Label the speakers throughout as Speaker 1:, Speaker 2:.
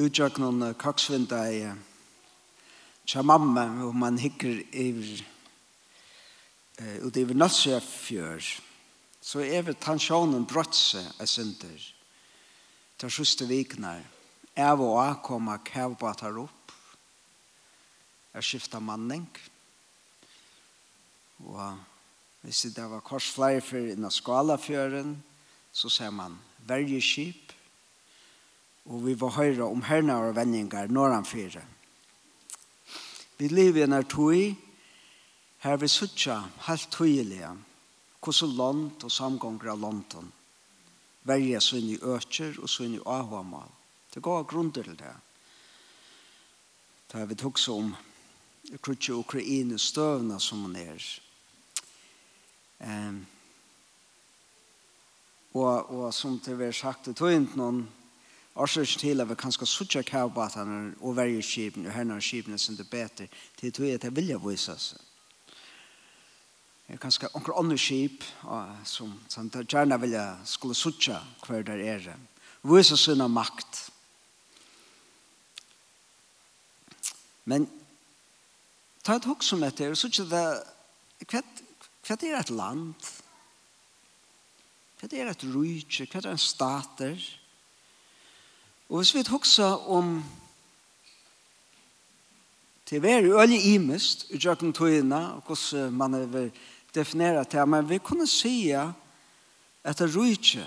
Speaker 1: utjøknene kaksvinda i tja mamma, og man hikker i uh, ut iver Nassjefjør, så er vi tansjonen brøtse av synder. Ta sjuste viknar, av og av koma kavbatar opp, er skifta manning, og hvis det var kors flere for innan skalafjøren, så ser man vergeskip og vi var høyre om herne og vendinger når han fyrer. Vi lever i en tog her vi sutja helt tøyelige hvordan land og samganger av London verger sin i øker og sin i avhåmal. Det går grunner til det. Det har vi tog som krutje Ukraine støvna som man er. Um, og, og som det har sagt, det tog ikke noen Årsøk til at vi kan skal suttje kavbatene og verje skipene og herne skipene som det beter til tog at jeg vilja vise seg. Jeg kan skal onker andre skip som, som jeg gjerne vilja skulle suttje hver der er. Vise sin makt. Men ta et hokk som etter, så ikke det, hva, hva er et land? Hva er et rujtje? Hva er en stater? Hva Og hvis vi hoksa om til å være øyelig imest i jøkken tøyina og hvordan man vil definere det, men vi kunne si at det rujtje,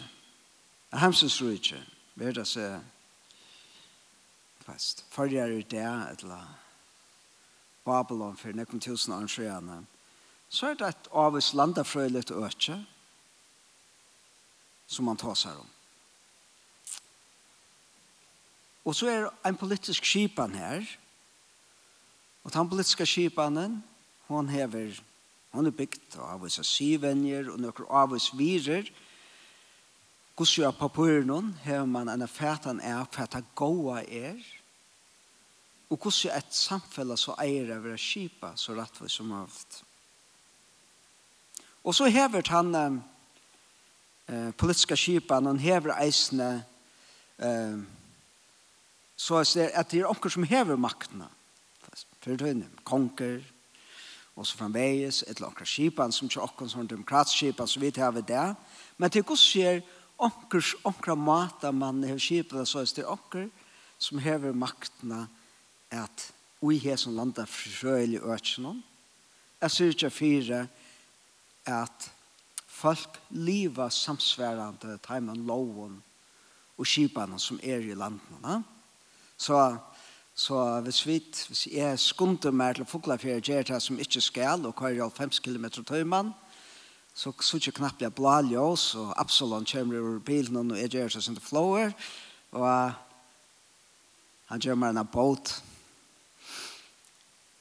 Speaker 1: at hemsens rujtje, det seg fast, forrige i det, eller Babylon for nekken tusen år siden, så er det et avvis landafrøylet øytje som man tar seg om. Og så er en politisk skipan her. Og den politiske skipanen, hon hever, hon er bygd av avvis av syvenjer og nøkker avvis virer. Gusjo av papurnon hever man en fætan er, fætan gåa er. Og gusjo et samfella så eier av vera skipa så rattvis som avt. Og så hever han eh, politiske skipan, han hever eisne eh, så er det at det er omkring som hever maktene. For Fyrir tøyne, konger, og så framvegis, et eller annet skipan som ikke omkring som demokratskipan så vi tar ved det. Men det er også skjer omkring, omkring mata man hever skipan, så er det omkring som hever maktene at vi har som landet frøylig økene. Jeg sier ikke fire at folk lever samsværende til teimen loven og skipene som er i landene. Ja? Så, så hvis, vi, hvis jeg skunder meg til å fukle for jeg gjør det som ikke skal, og kører 5 km tøymann, så så ikke knapt jeg blå ljøs, og Absalon kommer over bilen, og jeg gjør det som det flower og han gjør meg en båt.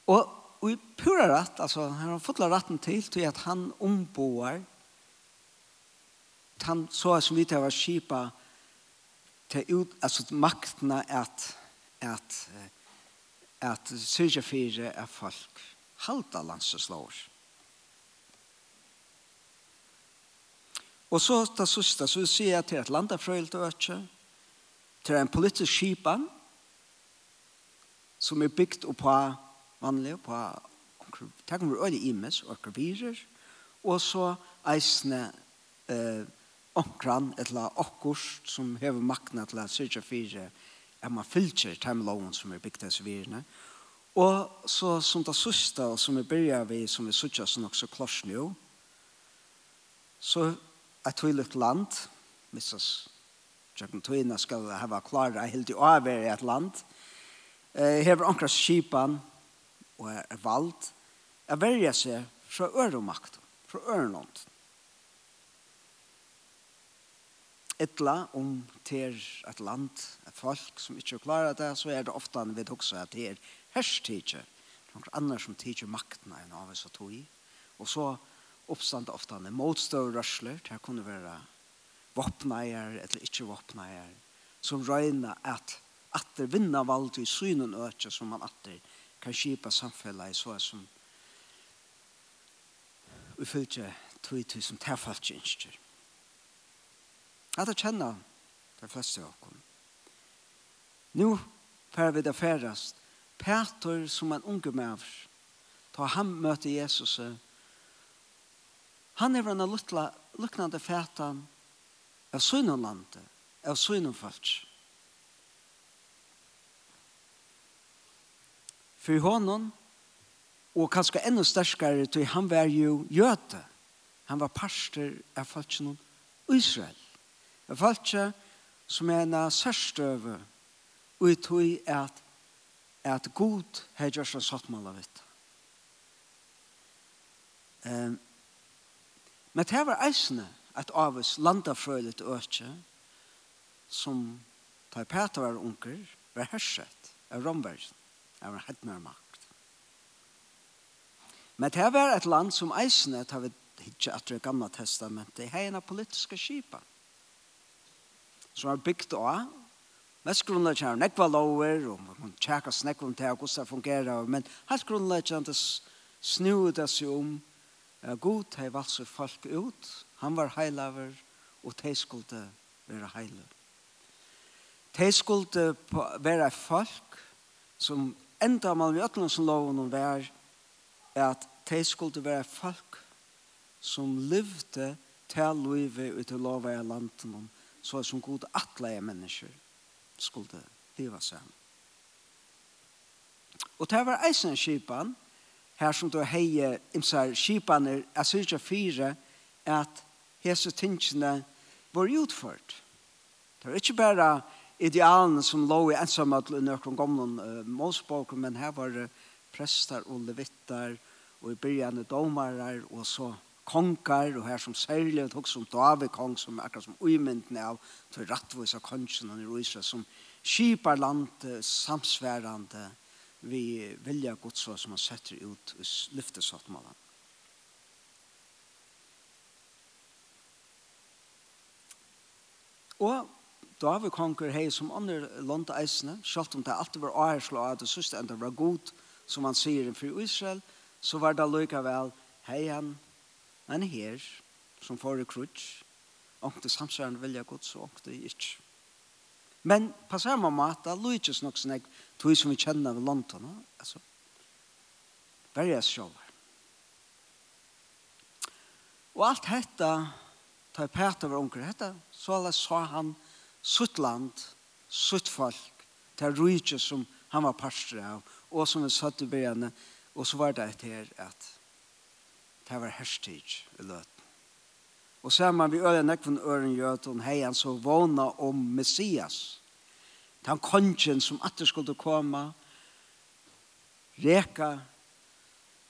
Speaker 1: Og i pura rett, altså, han har fått retten til, til at han omboer, han så som vi til å skipa, til ut, altså maktene at at at syrja fyrir er folk halda landslår. Og så det sista, så sier jeg til at landa frøylt og øtje, til en politisk skipan, som er bygd på vanlig, på takk om øyne imes og akrobirer, og så eisne eh, omkran, eller okkurst, som hever makna til at syrja fyrir at man fylgjer timeloven som er bygd hans virne. Og så som det sørste, og som vi begynner vi, som vi sørste som også klars nå, så er det et land, missas Tjøkken tøyene skal hava klara helt i avver i et land. eh, Hever ankra skipen og er valgt, Er verja seg fra øremakt, fra ørenånd. etla om ter et land, et folk som ikke klarer det, så er det ofte han vet også at det er herstidje. Noen andre som tidje makten enn av oss og tog i. Og så oppstand ofte han er motstående rørsler, det kunne være våpneier eller ikke våpneier, som røyner at at det vinner valg i synen øke som man atter kan kjipa samfunnet i så som vi følger 2000 tilfalt kjenster. At jeg kjenner de fleste av oss. Nå får vi det færast. Peter som en unge maver, ta han møte Jesus. Han er en luttla, luknande fætan av synenlandet, av synenfalsk. For honom, og kanskje enda sterskare, til han var jo jøte. Han var parster av falskene Israel. Jeg følte som er en sørstøve og jeg tog at at god har gjort seg satt med av det. Um, men det var eisende at av oss landafrøylet øke som tar Peter var unker var herset av romversen av en helt mer makt. Men det var et land som eisende tar vi ikke at det gamle testamentet har en av politiske skipene som er bygd av, mest grunnleggen er nekva lover, og man tjekka snekva om det, og hvordan det fungerer, men helt grunnleggen det snu det seg om, God har valgt seg folk ut, han var heilaver, og de skulle være heilaver. De skulle være folk som enda man i Øtlandsloven om vær, er at de skulle være folk som levde til livet ut til lovet i landet om så som god atleie mennesker skulle leva sammen. Og det var eisen kipan, her som du heie imsar skipaner, jeg synes fire, at hese tingene var utført. Det var ikke bare idealen som lå i ensamhet til noen gamle uh, målspåker, men her var det prester og levitter, og i byrjane domarar, og så konkar, og her som særlig, og også som David kong, som akkurat som uimyndene av, til rattvis av kongen i Israel, som skipar land samsværende vi vilja godså som han setter ut i lyftesattmålen. Og David konger hei som andre land eisene, selv om det alltid var avhersla av det siste enda var god, som han sier for Israel, så var det lykkevel hei han en her som får i krutsk, det samsværende vilja gods og det ikke. Men på samme måte, lujtjes nok som jeg tog som vi kjenner ved London, altså, various sjåler. Og alt dette, ta i Peter var unger, dette, så alle sa han sutt land, sutt folk, til rujtjes som han var parster av, og som vi satt i begynnelse, og så var det etter at det var herstig i løten. Og sammen vi øyne nekven øren gjøten hei han så våna om Messias. Det Den kongen som alltid skulle komme, reka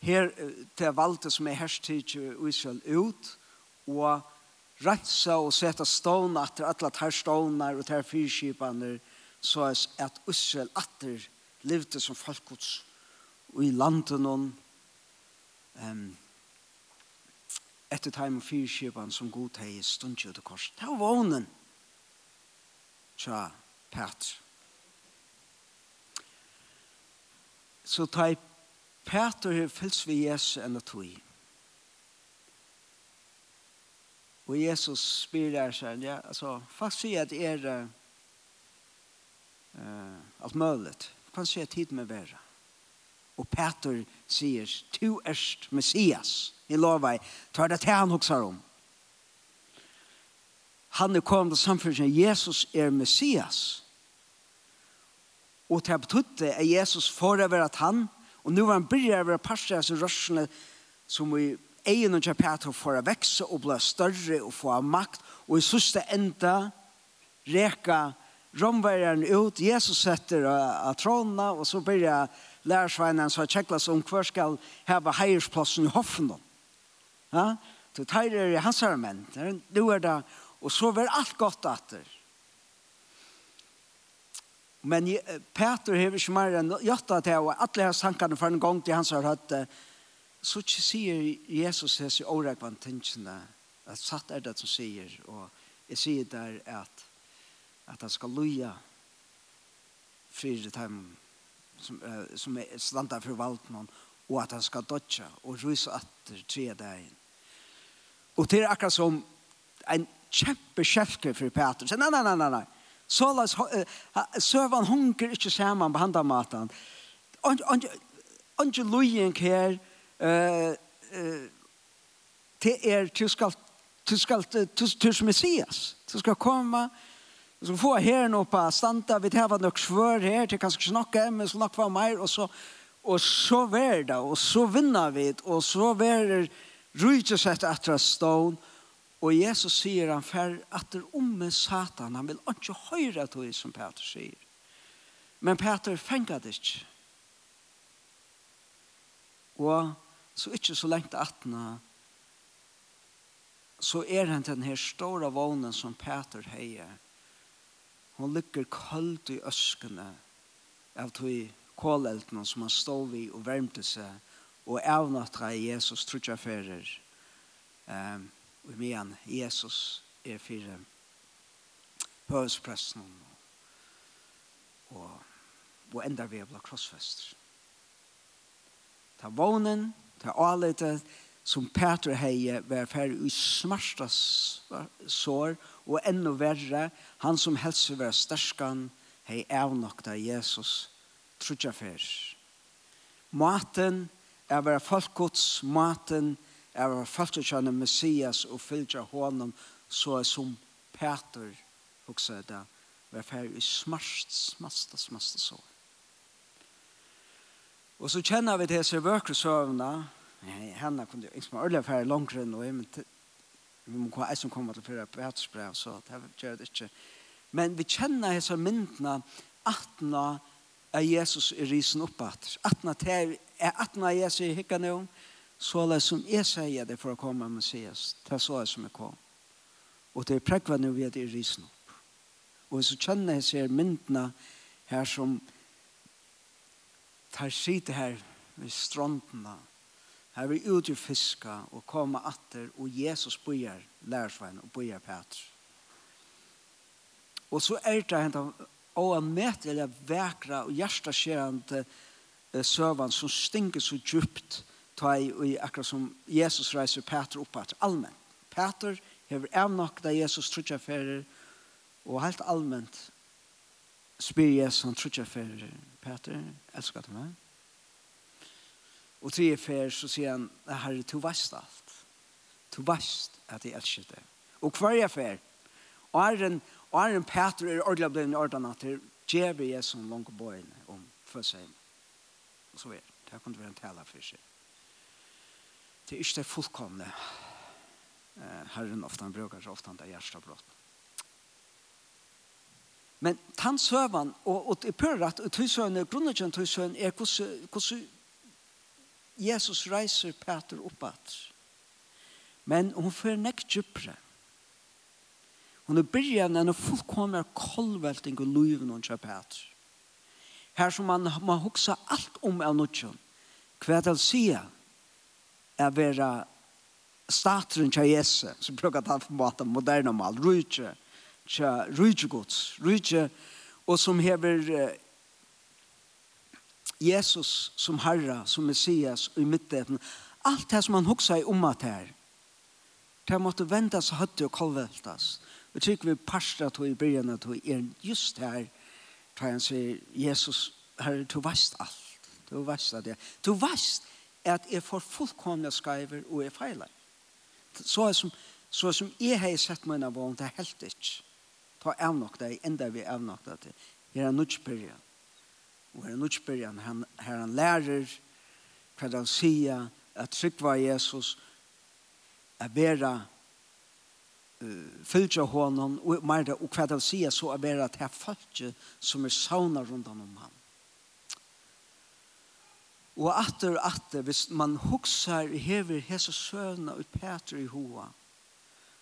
Speaker 1: her til valget som er herstig i Israel ut, og rensa og sette stående etter alle tar stående og tar fyrskipene, så at Israel alltid levde som folkets og i landet noen um, etter time og fyrkjøpene som god hei stundkjø til kors. Det var vånen. Tja, Petr. Så ta i Petr har fyllt vi Jesus enn at tog. Og Jesus spyr der seg, ja, altså, faktisk sier at er uh, alt mulig. Kan sier tid med være. Og Petr sier, «Tu erst Messias». I lover, tar det til han hoksar om. Han er kommet til samfunnet, Jesus er Messias. Og til betydde er Jesus forover at han, og nå var han bryr over parster av rørsene som vi egen og kjøpet for å vekse og bli større og få makt, og i siste enda reka romverjeren ut, Jesus setter av trådene, og så blir jeg lærersveinen som har tjekklet om hver skal heve heiersplassen i hoffen. Ja? Så tar det i hans her menn. Nå er det, og så var alt godt etter. Men Peter hever ikke mer enn gjøtta til, og alle hans tankene for en gang til hans har høtt, så ikke sier Jesus hans i årekvann tingene, at satt er det som sier, og jeg sier der at, at han skal loja fyrir time som, uh, som er standa for valden og at han skal dodja og rysa atter tre dagen. Og det er akkurat som en kjempe kjefke for Peter. Nei, nei, nei, nei, nei. Så la søvan hunker ikke sammen på handa maten. Ange lujen her, det er, du skal, du skal, du skal, du skal, du skal, du skal, du du skal, Vi skal få her nå på standa, vi tar nok svør her, til kanskje snakke, men skal nok være mer, og så, og så vær det, og så vinner vi, og så vær det rydgjøsett etter stån, og Jesus sier han fer om med satan, han vil ikke høre det som Peter sier. Men Peter fenger det ikke. Og så ikke så lengt atna, så er han den her store vånen som Peter heier, Hon lykker kaldt i øskene av tog kåleltene som han stod vid og värmte seg og avnattra i Jesus trutja ferer um, og medan Jesus er fire høyspresten og, og enda vi er blant krossfester. Ta vånen, ta avletet, som Peter heie var ferdig i smarsta sår og enda verre, han som helse var sterskan hei avnokta Jesus trutja fer. Maten er var folkgods, maten er var folkgodsjane Messias og fylgja honom så er som Peter hoksa det var ferdig i smart, smarta, smarta sår. Og så kjenner vi disse vøkresøvna, henne kunde inte man ölla för långt än och men vi må kvar som kommer till för världsbrev så det gjør det ikke. Men vi kjenner hessa myndna attna är Jesus er risen opp at når Jesus i hickan nu så det som jeg sier det for å komme med Messias. Det så jeg som er kom. Og det är präkva nu vi är risen opp. Og så känner hessa myndna her som tar sitt her ved strandene, Her vi ut i fiska og koma atter og Jesus bøyer lærersveien og bøyer Petr. Og så er det hentan og han møter det vekra og hjerteskjerende søvann som stinker så djupt ta i, i akkurat som Jesus reiser Peter opp at allmenn. Peter hever en nok da Jesus trutja ferir og helt allmenn spyr Jesus han trutja ferir Peter, elskar du meg? Og tre fer så sier han, herre, du veist alt. Du veist at jeg elsker det. Og hver jeg fer, og er en, og er en Peter er ordentlig blitt ordentlig at det gjør vi jeg som langt på bøyene om for seg. Og så videre. Det kunne være en tale for seg. Det er ikke det fullkomne. Herren ofte han bruker så ofte han det hjertebrott. Men tannsøvan, og, og det er pørrett, og tøysøvn, grunnen til tøysøvn er hvordan Jesus reiser Peter oppatt. Men hun får nekk djupere. Hun er byrjan en fullkomna kolvelting og luven hun kjøper Peter. Her som man må huksa alt om av nutjon. Hva er det å si er vera stateren til Jesus, som bruker ta for måte moderne mal, rujtje, rujtje gods, rujtje, og som hever Jesus som Herre, som Messias og i midten, allt det som han hoksa i om at her, det måtte vendas høtte og kolveltas. Og tykker vi parstra tog i byrjan at er just her, tar han sier, Jesus, herre, du veist alt. Du veist at jeg, du veist at jeg får fullkomne skriver og jeg feiler. Så er som, så er som jeg har sett mine vågen, det er helt ikke. Ta av nok det, enda vi avnokta til. Her er nødt og her er nødspyrjan, han her han lærer hva han sier at tryggva Jesus er vera uh, fylgja hånden, og meira og hva han sier så er vera at her som er sauna rundan om han og atter og atter hvis man huksar hever hese søvna ut Peter i hoa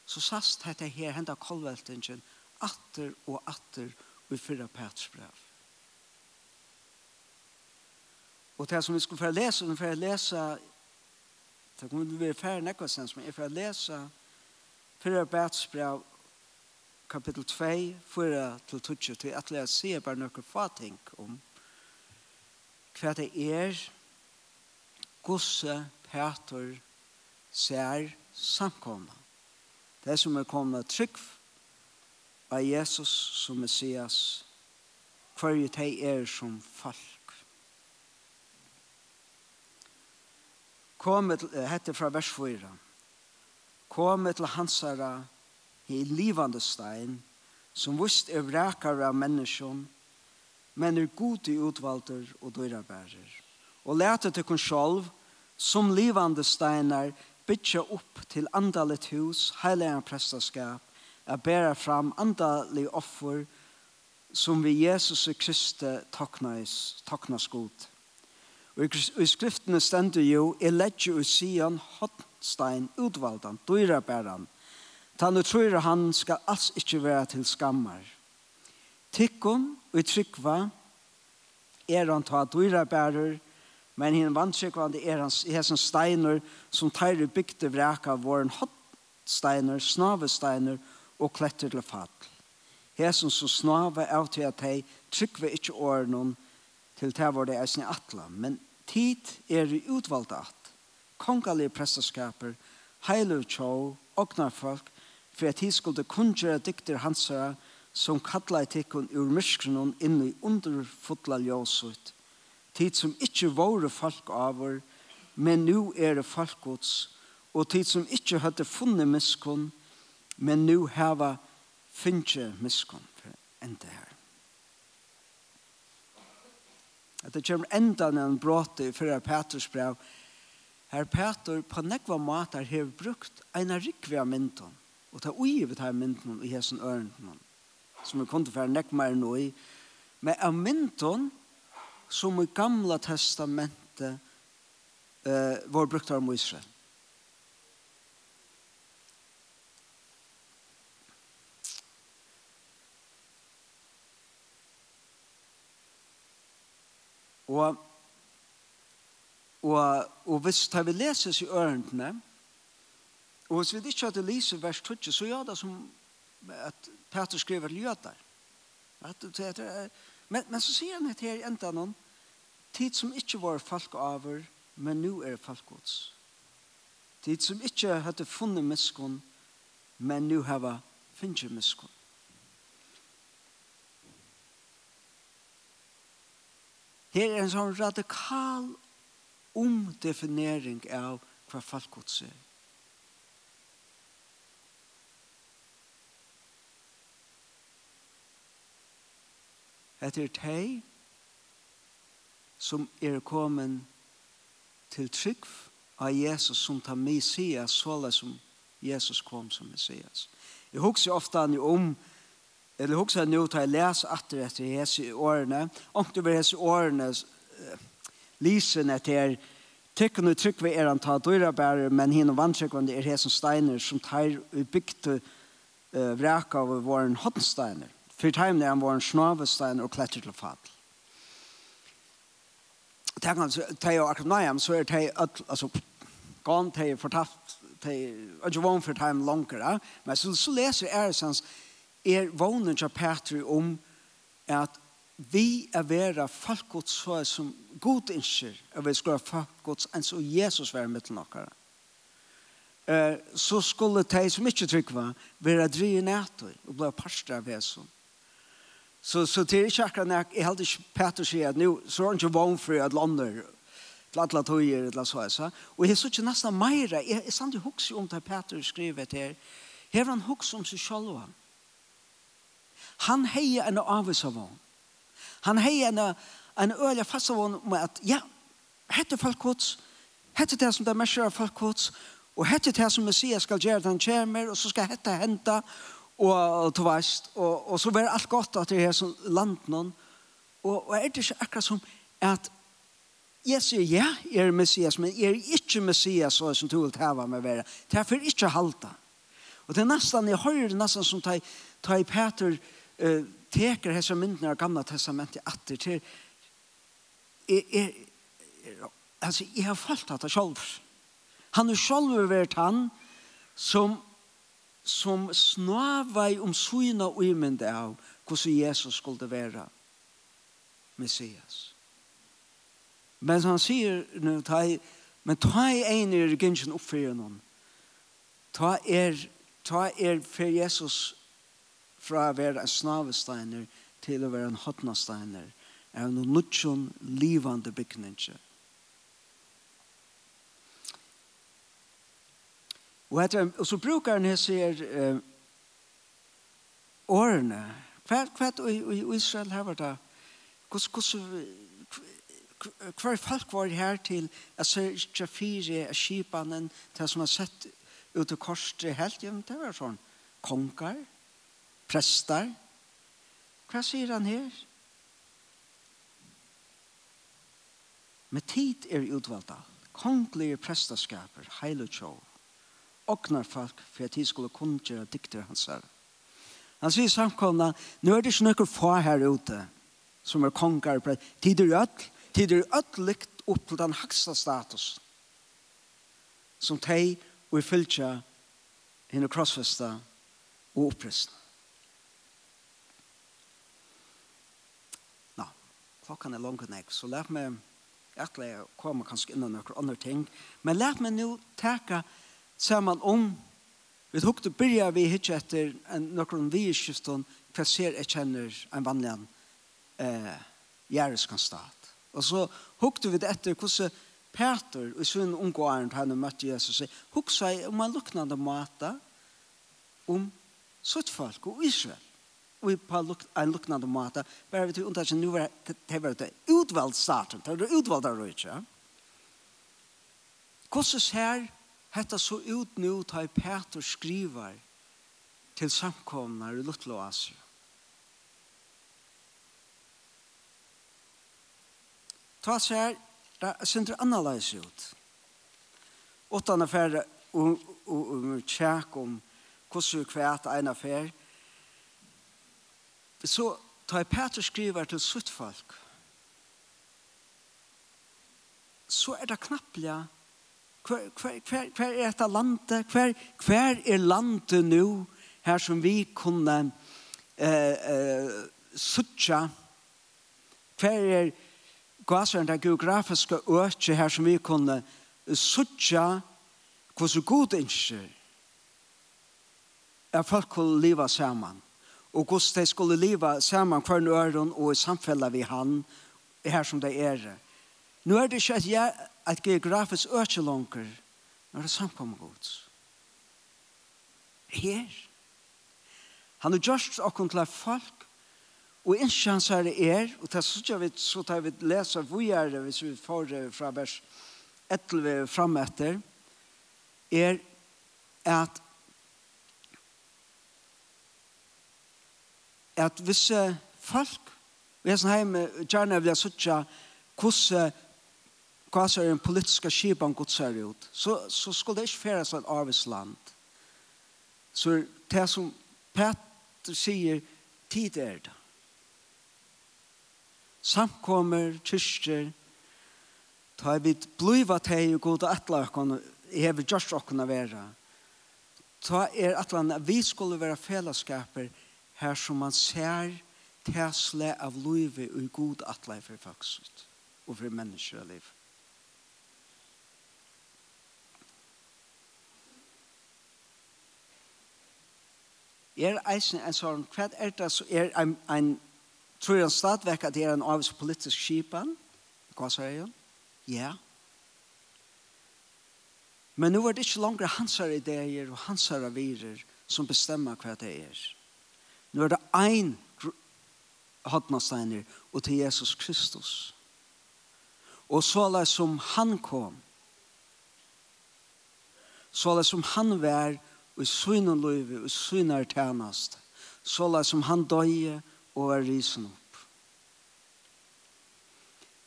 Speaker 1: så sast dette her henda kolveltingen atter og atter og fyrra Peters brev Og det som vi skulle få lese, vi får lese, det kommer vi være færre nekva sen, men jeg får lese fyrir bætsbrev kapittel 2, 4 til 20, til at jeg sier bare noen fating om hva det er gosse Peter ser samkomna. Det som er kommet trygg av Jesus som Messias, hver jo de er som fall. Kom til, hette fra vers 4. Kom til hansara i livande stein, som vust er vrekare av menneskjon, men er god i utvalder og dørabærer. Og lete til kun sjolv, som livande steinar, bytja opp til andalet hus, heilige prestaskap, er bæra fram andalig offer, som vi Jesus Kristi taknas, taknas god. Og i skriftene stender jo, «Jeg ledger ut siden hotstein utvaldan, dyra bæran. Tann tror han skal alls ikkje være til skammar. Tikkun og i trykva er han ta dyra bærer, men hinn vantrykvande er hans hesson steiner som teir i bygde vreka våren hotsteiner, snavesteiner og kletter til fall. Hesson som snave av til at hei trykva ikkje årenon til det var det atla, men Tid er i utvalgte at, kongalige prestaskaper, heilig tjå, ognar folk, for at de skulle kunngjøre dykter hansere, som kalla i tikkun ur myskrenon inn i underfotla ljøsut. tid som ikkje våre folk avur, men nu er det folkgods, og tid som ikkje hadde funnet miskun, men nu heva finnje miskun for enda her. at det kommer enda en bråte i fyrre Peters brev. Her Peter på nekva matar har brukt eina rikve av mynden, og ta uivet her mynden i hesen ørenden, som vi kunne fære nekva mer nå i, men av mynden som i gamla testamentet uh, var brukt av Israel. Og, og, og hvis det vi leses i ørendene, og hvis vi ikke hadde lyset vers 20, så gjør det som at Peter skriver ljøter. At, at, men, men så sier han her i enda noen, tid som ikke var folk over, men nå er folk gods. Tid som ikke hadde funnet miskunn, men nå har hava finnet miskunn. Her er en sånn radikal omdefinering av hva falkgods er. Etter teg som er kommet til trygg av Jesus som tar Messias, sånn som Jesus kom som Messias. Jeg husker ofte han om eller hugsa nu ta läs efter efter Jesu årene och det var Jesu årene lysen att här tycker nu tryck vi är han ta dyra bär men hin vanskvande är Jesu steiner som tar byggt uh, vrak av våren hotsteiner för time när han var en snavestein och klättrar till fall Tack han tar jag akademiam så är det alltså gone tar jag fortalt tar jag var för time longer men så så läser är sens er vånen til Petri om at vi er vera falkgods så som god innskjer, og vi skal være falkgods enn så Jesus være mitt nokkara. Uh, så skulle de som ikke tryggva være drie nætøy og bli parstra av Jesus. Så, så det er ikke akkurat nek, jeg heldig ikke Peter sier at nå, så er han ikke vogn for at lander, til alle tøyer, til så jeg sa. Og jeg så ikke nesten mer, jeg, jeg sannsynlig hukse om det Peter skriver her, her han hukse om seg selv, Han hejer en avvis av hon. Han hejer en, en øyla fast av hon med at, ja, hette folk gods, hette det som det mesjer av folk gods, og hette det som Messias skal gjøre den kommer, og så skal hette henta, og du veist, og, og så var alt godt at det er som land noen, og, og er det ikke akkurat som at jeg sier ja, jeg er Messias, men jeg er ikke Messias, så som du vil tæva med være. Det er for ikke halta. Og det er nesten, jeg hører nesten som tar, tar Peter uh, teker hesa myndene av gamla testamentet atter til er, er, altså, jeg har falt at det selv. Han er selv vært han som som snavai om syna og imende av hvordan Jesus skulle være Messias. Men han sier nu, ta men ta i en i ryggen oppfyrer noen. Ta er, ta er for Jesus fra å være en snavesteiner til å være en hotnasteiner er noen lutsjon livande bygninger. Og, etter, og så bruker han her eh, årene. Hva er i i Israel her var det? Hva folk var her til at sørge fire av skipanen, til som har sett ut av korset helt, det var sånn konger, prestar. Hva sier han her? Med tid er utvalda, konglige prestaskaper, heilutjov, åknar folk for at de skulle kundgjøre dikter hans her. Han sier samkomna, nå er det ikke noen få her ute som er kongar, tider er ødel, tider er ødel likt opp til den haksta status som de og i fylltja henne krossfesta og opprestna. klokkan er langt nek, så lær meg etter jeg kommer kanskje innan noen andre ting, men lær meg nå teka saman om vi hukte byrja vi hitje etter noen vi skifton hva ser jeg kjenner en vanlig eh, jæreskansstat. Og så hukte vi det etter hvordan Peter og sin åren til han møtte Jesus hukte seg om en luknande måte om suttfolk og Israel vi på en luknande måte, bare vi tog undan at nå var det var det utvalgt starten, det var utvalgt av røyke. Hvordan ser dette så ut nu ta i Peter skriver til samkomna i Lutlo Asia? Ta seg her, det synder annerledes ut. Åttan affære og tjekk om hvordan vi kvært en affære, så tar Peter skriver til sutt folk, så er det knapplega hver, hver, hver, hver er dette landet, hver, hver er landet nu, her som vi kunne eh, eh, suttja, hver er gaseren det geografiske øke her som vi kunne suttja, hvordan god innskjer, er folk kunne leva saman og hvordan de skulle leva saman hver nøren og i samfellet vi han, her som de er. Nå er det ikke at jeg at geografisk øke langer, nå er det samkommet gods. Her. Han har gjort åkken til folk, og ikke chans er det er, og det synes jeg vi, så tar vi lese hvor er det, hvis vi får det fra vers 11 frem etter, er at at hvis folk i hessen heime gjerne vil jeg sutja hvordan hva er en politiska skipan god ser ut, så, så skulle det ikke færes av arvesland. Så det som Petter sier, tid er det. Samkommer, kyrkjer, ta vi bliva teg og god og atla okon, hever gjørst okon av vera. Ta er atlan at vi skulle være fellesskaper, her som man ser tæsle av livet og god atle for folk og for mennesker og liv. Er eisen en sånn, hva er det så er en, en tror jeg stadvekk at det er en avs politisk skipan? Hva sier jeg? Ja. Men nu er det ikke langer hansar ideer og hansar avirer som bestemmer hva det er. Ja Nå er det ein hodnasteiner og til Jesus Kristus. Og såleis som han kom, såleis som han var og i synen løyve og i synen tjenest, la som han døye og er risen opp.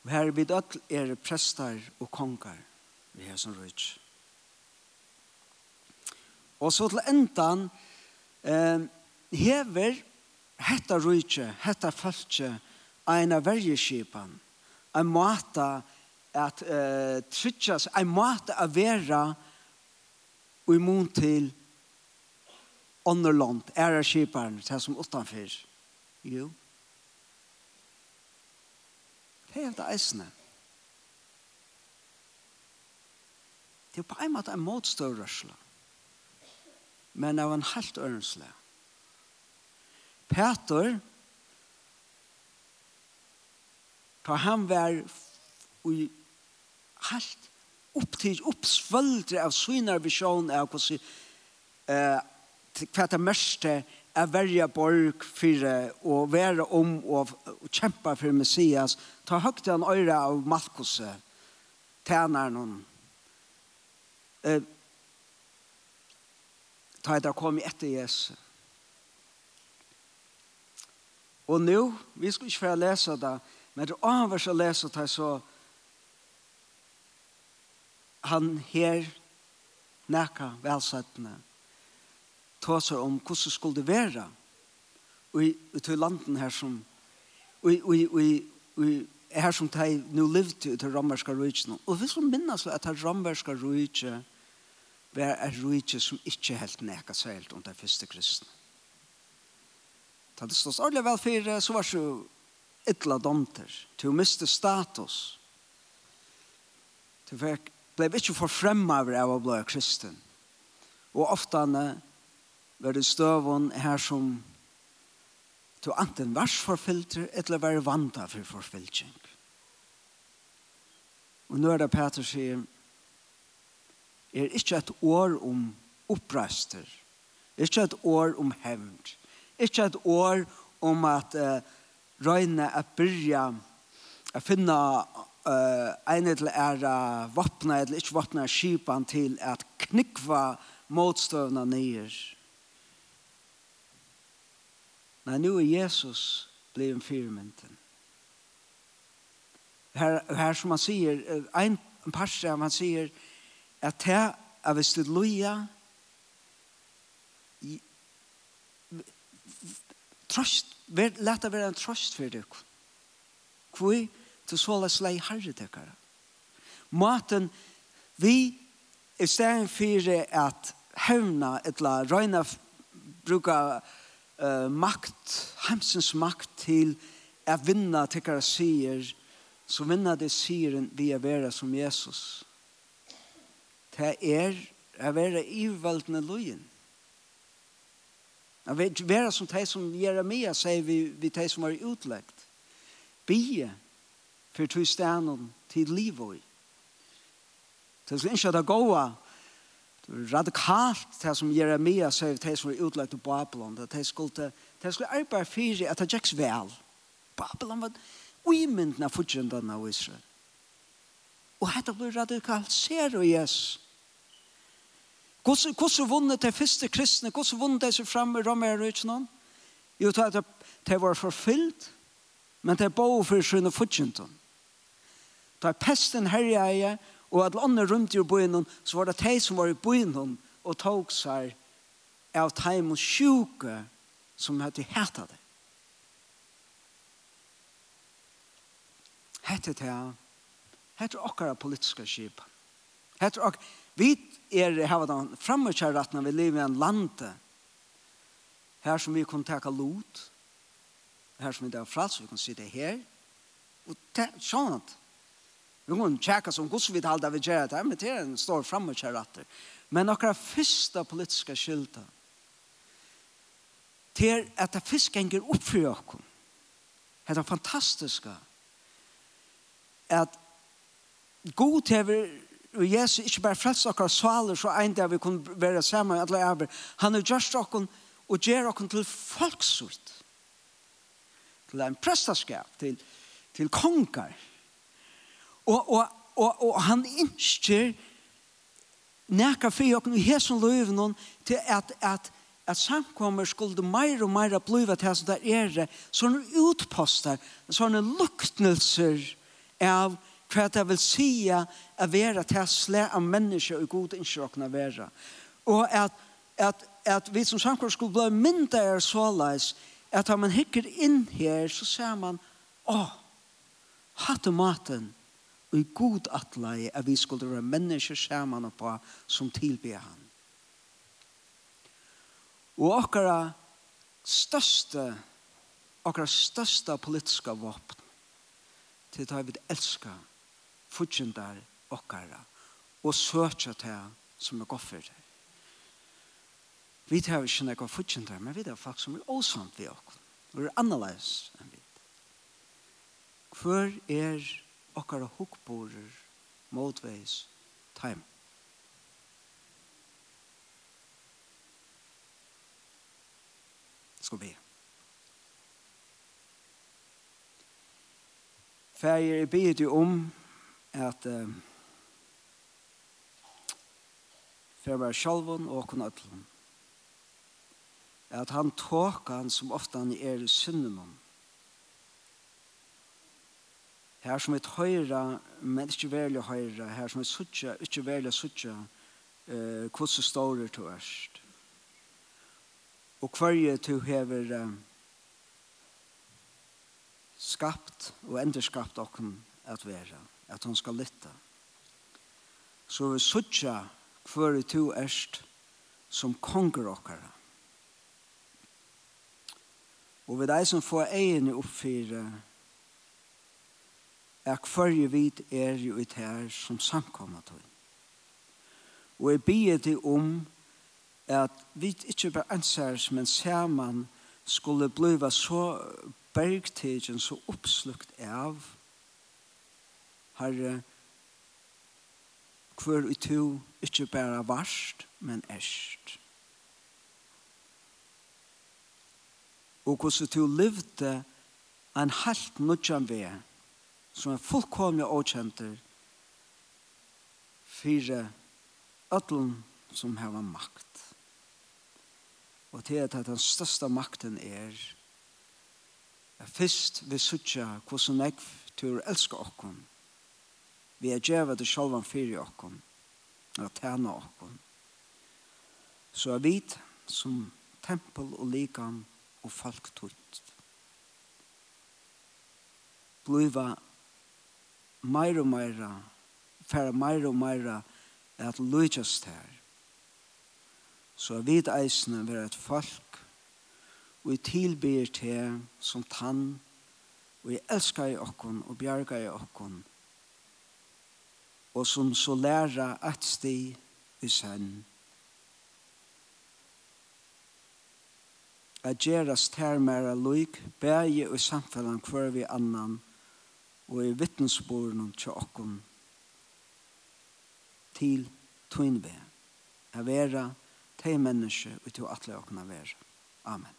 Speaker 1: Og her vid ødel er prester og konger vi har som røyts. Og så til endan eh, hever hetta rujtje, hetta falskje, av verjeskipan, ein måte at uh, trytjas, ein måte å vera og mun til ånderland, ære skiparen, det som utanfyr. Jo. Det er det eisene. Det er på en måte en motstøvrørsla, men av en halvt ørensle. Peter, ta han var i halt upptid uppsvöldre av synar vision av hur eh kvarta mörste är välja borg för och vara om och kämpa för Messias ta högt en öra av Malkus tärnar någon eh ta det kom efter Jesus Og nå, vi skal ikke få lese det, men det er avhver å lese det så han her nækka velsettene tar seg om hvordan skulle det være i, i til landen her som i, i, i, i her som de nå levde i til romerske rydgjene. Og vi skal minnes at det romerske rydgjene var en rydgjene som ikke helt nekka seg helt om de første kristne. Da det stås ordentlig vel for, så var det så ytla domter. Du miste status. Du ble ikke forfremma over av å bli kristen. Og ofte var det støvån her som du anten vars forfylter, eller var vanta for forfylting. Og nå er det Peter sier, er ikke et år om opprøster, ikke et år om hevnd, Ikke et år om at uh, røyne er byrja å finne uh, ene til ære våpne eller ikke våpne skipan til at knikva motstøvna nye. Nei, nå er Jesus blir en firmynden. Her, her som han sier, en, en parse av han sier at det er hvis det loja, trøst, let det være en trøst for deg. Hvor til så la slei herre tekkere. Maten vi i stedet for at hevna etla røyna bruka uh, makt, hemsens makt til at vinna hva sier, så vinna det sier vi er vera som Jesus. Det er å være i løyen. Jag vet vara som de som Jeremia säger vi, vi de som var utläggt. Bie för tog stenen till liv och. Det ska inte att gåa radikalt det som Jeremia säger de som var utläggt i Babylon. Det skulle, det skulle arbeta för att det gick väl. Babylon var uimyndna fortjentene av Israel. Og dette blir radikalisert du Jesus. Hvordan, vunnet de første kristne? Hvordan vunnet de seg frem i Romerøyken? Jo, det er at de var forfyllt, men de bo for sine fortjentene. Da pesten herja i, og at landet rundt i byen, så var det de som var i byen, og tog seg av teim og sjuke som hadde hætta det. Hette det, hette okkara politiska skip. Hette okkara, Vi er hava den frammerkjærrettene vi lever i en lande her som vi kan teka lot her som vi er frals vi kan sitte her. Og sånn at vi kan tjekka som gos vi halda vi gjerra det men det er en stor frammerkjærretter men akkurat fyrsta politiska skylda til at det fisk ganger opp for oss det fantastiska at god til og Jesus ikke bare frelst okkar svaler så en dag vi kunne være sammen alle æver. Han har just okkar og gjør okkar til folksut. Til en prestaskap, til, til kongar. Og, og, og, og han innskjer nekka fyrir okkar i hesen løyven til at, at at samkommer skulle meir og meir bliva til som der er, sånne utposter, sånne luktnelser av hva det vil sige er være til å slæ av mennesker og god innskjøkene være. Og at, at, at vi som samkommer skulle bli mindre er såleis, at når man hikker inn her, så ser man, åh, hatt og maten, og i god atlei at vi skulle være mennesker sammen på som tilbyr han. Og okkara største, okkara største politiska våpen, til at vi elskar fudgjendar okkara og søkja til som er goffer det. Vi tar ikke noe fortjent her, men vi tar folk som er åsamt ved oss. Vi er annerledes enn vi. Hvor er okkara hukkborer motveis time? Skal vi. Fær jeg beder om at uh, for å være sjalvun og kunne ødelen. At han tåk han som ofte han er i synden Her som et høyre, men ikke veldig høyre, her som et suttje, ikke veldig suttje, uh, hvordan står det til øst. Og hverje til hever uh, skapt og enderskapt okken at være at hon skal lytte. Så vi suttja hver to erst som konger okkara. Og vi deg som får egene oppfyre er hverje vit er jo et her som samkommer til. Og jeg bier det om at vi ikke bare ansærs, men saman skulle bliva så bergtigen så oppslukt av Herre, hver i to ikke bare varst, men erst. Og hvordan du levde en halvt nødjan ved, som er fullkomlig åkjenter, fire ødlen som har makt. Og til at den største makten er, er først vi sutja hvordan jeg tur elsker okken, Vi er djeva det sjalvan fyrir okkon, og tæna okkon. Så er vit som tempel og likan og folk tutt. Bliva meir og meira, færa meir og meira at lujtjast her. Så er vit eisne vera et folk og i tilbyr til som tann og i elskar i okkon og bjargar i okkon og og som så læra at sti i senn. At gjerast her mera loik, bægi og samfellan hver vi annan, og i vittnesborene til okken til tøynve, a vera tei menneske og til atle okken a vera. Amen.